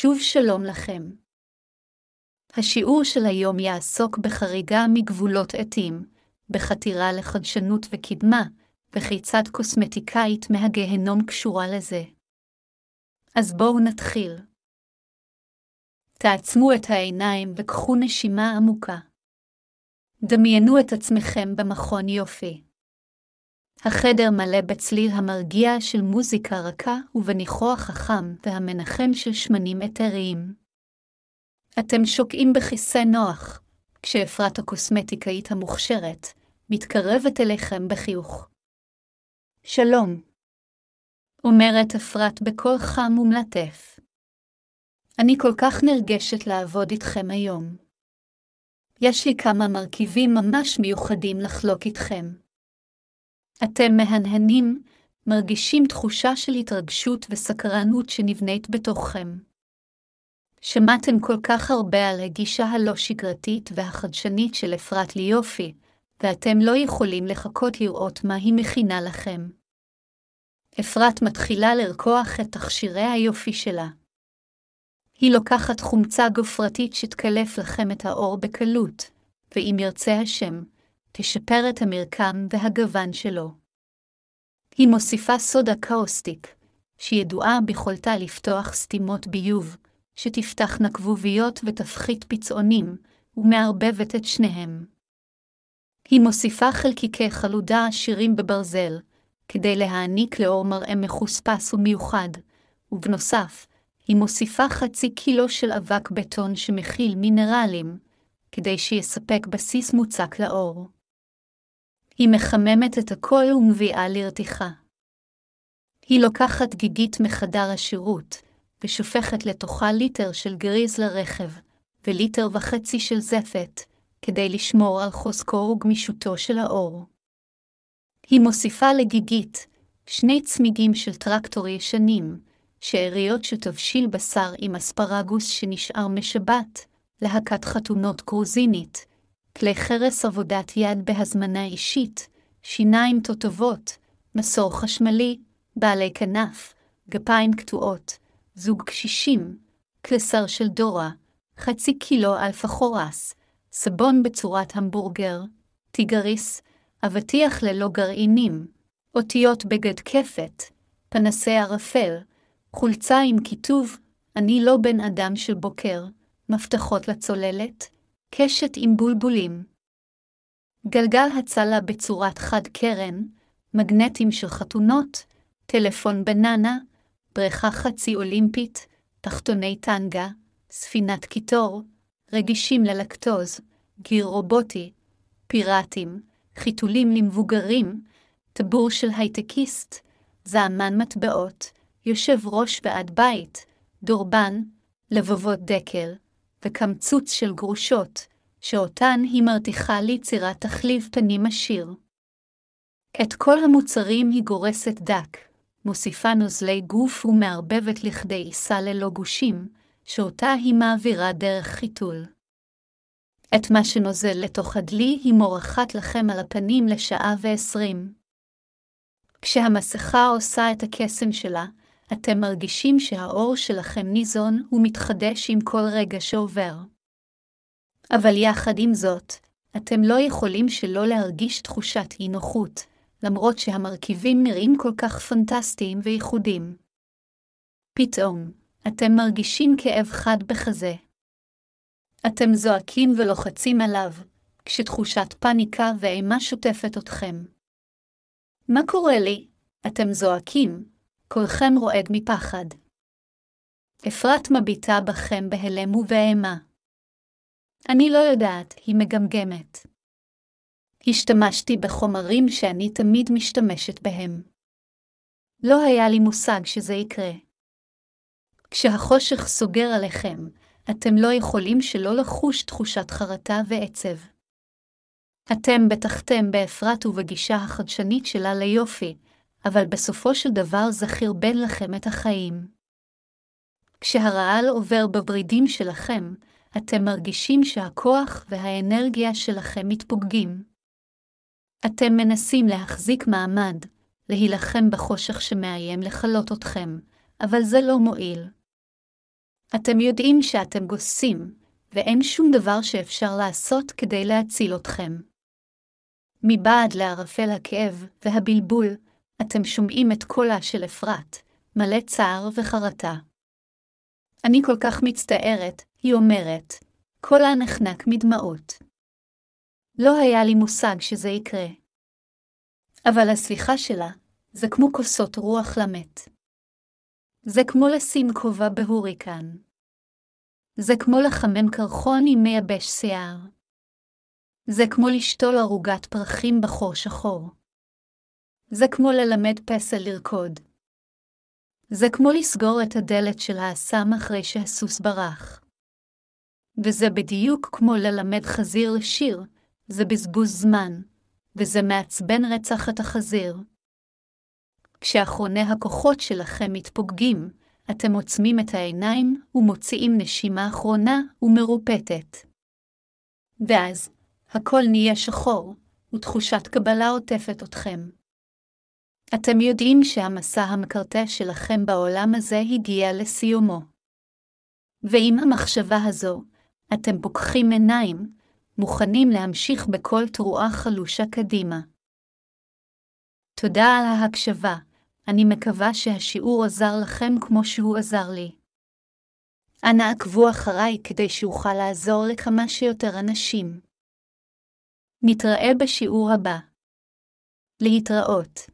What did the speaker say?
שוב שלום לכם. השיעור של היום יעסוק בחריגה מגבולות עתים, בחתירה לחדשנות וקדמה, וכיצד קוסמטיקאית מהגהנום קשורה לזה. אז בואו נתחיל. תעצמו את העיניים וקחו נשימה עמוקה. דמיינו את עצמכם במכון יופי. החדר מלא בצליל המרגיע של מוזיקה רכה ובניחו החכם והמנחם של שמנים אתריים. אתם שוקעים בכיסא נוח, כשאפרת הקוסמטיקאית המוכשרת מתקרבת אליכם בחיוך. שלום, אומרת אפרת בקול חם ומלטף. אני כל כך נרגשת לעבוד איתכם היום. יש לי כמה מרכיבים ממש מיוחדים לחלוק איתכם. אתם מהנהנים, מרגישים תחושה של התרגשות וסקרנות שנבנית בתוככם. שמעתם כל כך הרבה על הגישה הלא שגרתית והחדשנית של אפרת ליופי, ואתם לא יכולים לחכות לראות מה היא מכינה לכם. אפרת מתחילה לרקוח את תכשירי היופי שלה. היא לוקחת חומצה גופרתית שתקלף לכם את העור בקלות, ואם ירצה השם, תשפר את המרקם והגוון שלו. היא מוסיפה סודה קאוסטיק, שידועה ביכולתה לפתוח סתימות ביוב, שתפתחנה כבוביות ותפחית פצעונים, ומערבבת את שניהם. היא מוסיפה חלקיקי חלודה עשירים בברזל, כדי להעניק לאור מראה מחוספס ומיוחד, ובנוסף, היא מוסיפה חצי קילו של אבק בטון שמכיל מינרלים, כדי שיספק בסיס מוצק לאור. היא מחממת את הכל ומביאה לרתיחה. היא לוקחת גיגית מחדר השירות, ושופכת לתוכה ליטר של גריז לרכב, וליטר וחצי של זפת, כדי לשמור על חוזקו וגמישותו של האור. היא מוסיפה לגיגית שני צמיגים של טרקטור ישנים, שאריות של תבשיל בשר עם אספרגוס שנשאר משבת, להקת חתונות גרוזינית, כלי חרס עבודת יד בהזמנה אישית, שיניים תותבות, מסור חשמלי, בעלי כנף, גפיים קטועות, זוג קשישים, קלסר של דורה, חצי קילו אלפה חורס, סבון בצורת המבורגר, טיגריס, אבטיח ללא גרעינים, אותיות בגד כפת, פנסי ערפל, חולצה עם כיתוב "אני לא בן אדם של בוקר", מפתחות לצוללת, קשת עם בולבולים. גלגל הצלה בצורת חד קרן, מגנטים של חתונות, טלפון בננה, בריכה חצי אולימפית, תחתוני טנגה, ספינת קיטור, רגישים ללקטוז, גיר רובוטי, פיראטים, חיתולים למבוגרים, טבור של הייטקיסט, זעמן מטבעות, יושב ראש ועד בית, דורבן, לבבות דקל, וקמצוץ של גרושות, שאותן היא מרתיחה ליצירת תחליב פנים עשיר. את כל המוצרים היא גורסת דק, מוסיפה נוזלי גוף ומערבבת לכדי עיסה ללא גושים, שאותה היא מעבירה דרך חיתול. את מה שנוזל לתוך הדלי היא מורחת לכם על הפנים לשעה ועשרים. כשהמסכה עושה את הקסם שלה, אתם מרגישים שהאור שלכם ניזון ומתחדש עם כל רגע שעובר. אבל יחד עם זאת, אתם לא יכולים שלא להרגיש תחושת אי נוחות, למרות שהמרכיבים נראים כל כך פנטסטיים וייחודיים. פתאום, אתם מרגישים כאב חד בחזה. אתם זועקים ולוחצים עליו, כשתחושת פניקה ואימה שוטפת אתכם. מה קורה לי? אתם זועקים, קולכם רועד מפחד. אפרת מביטה בכם בהלם ובאימה. אני לא יודעת, היא מגמגמת. השתמשתי בחומרים שאני תמיד משתמשת בהם. לא היה לי מושג שזה יקרה. כשהחושך סוגר עליכם, אתם לא יכולים שלא לחוש תחושת חרטה ועצב. אתם בטחתם באפרת ובגישה החדשנית שלה ליופי, אבל בסופו של דבר זה חרבן לכם את החיים. כשהרעל עובר בברידים שלכם, אתם מרגישים שהכוח והאנרגיה שלכם מתפוגגים. אתם מנסים להחזיק מעמד, להילחם בחושך שמאיים לכלות אתכם, אבל זה לא מועיל. אתם יודעים שאתם גוסים, ואין שום דבר שאפשר לעשות כדי להציל אתכם. מבעד לערפל הכאב והבלבול, אתם שומעים את קולה של אפרת, מלא צער וחרטה. אני כל כך מצטערת, היא אומרת, קולה נחנק מדמעות. לא היה לי מושג שזה יקרה. אבל הסליחה שלה, זה כמו כוסות רוח למת. זה כמו לשים כובע בהוריקן. זה כמו לחמם קרחון עם מייבש שיער. זה כמו לשתול ערוגת פרחים בחור שחור. זה כמו ללמד פסל לרקוד. זה כמו לסגור את הדלת של האסם אחרי שהסוס ברח. וזה בדיוק כמו ללמד חזיר לשיר, זה בזבוז זמן, וזה מעצבן רצח את החזיר. כשאחרוני הכוחות שלכם מתפוגגים, אתם עוצמים את העיניים ומוציאים נשימה אחרונה ומרופטת. ואז, הכל נהיה שחור, ותחושת קבלה עוטפת אתכם. אתם יודעים שהמסע המקרטע שלכם בעולם הזה הגיע לסיומו. ועם המחשבה הזו, אתם פוקחים עיניים, מוכנים להמשיך בכל תרועה חלושה קדימה. תודה על ההקשבה, אני מקווה שהשיעור עזר לכם כמו שהוא עזר לי. אנא עקבו אחריי כדי שאוכל לעזור לכמה שיותר אנשים. נתראה בשיעור הבא. להתראות.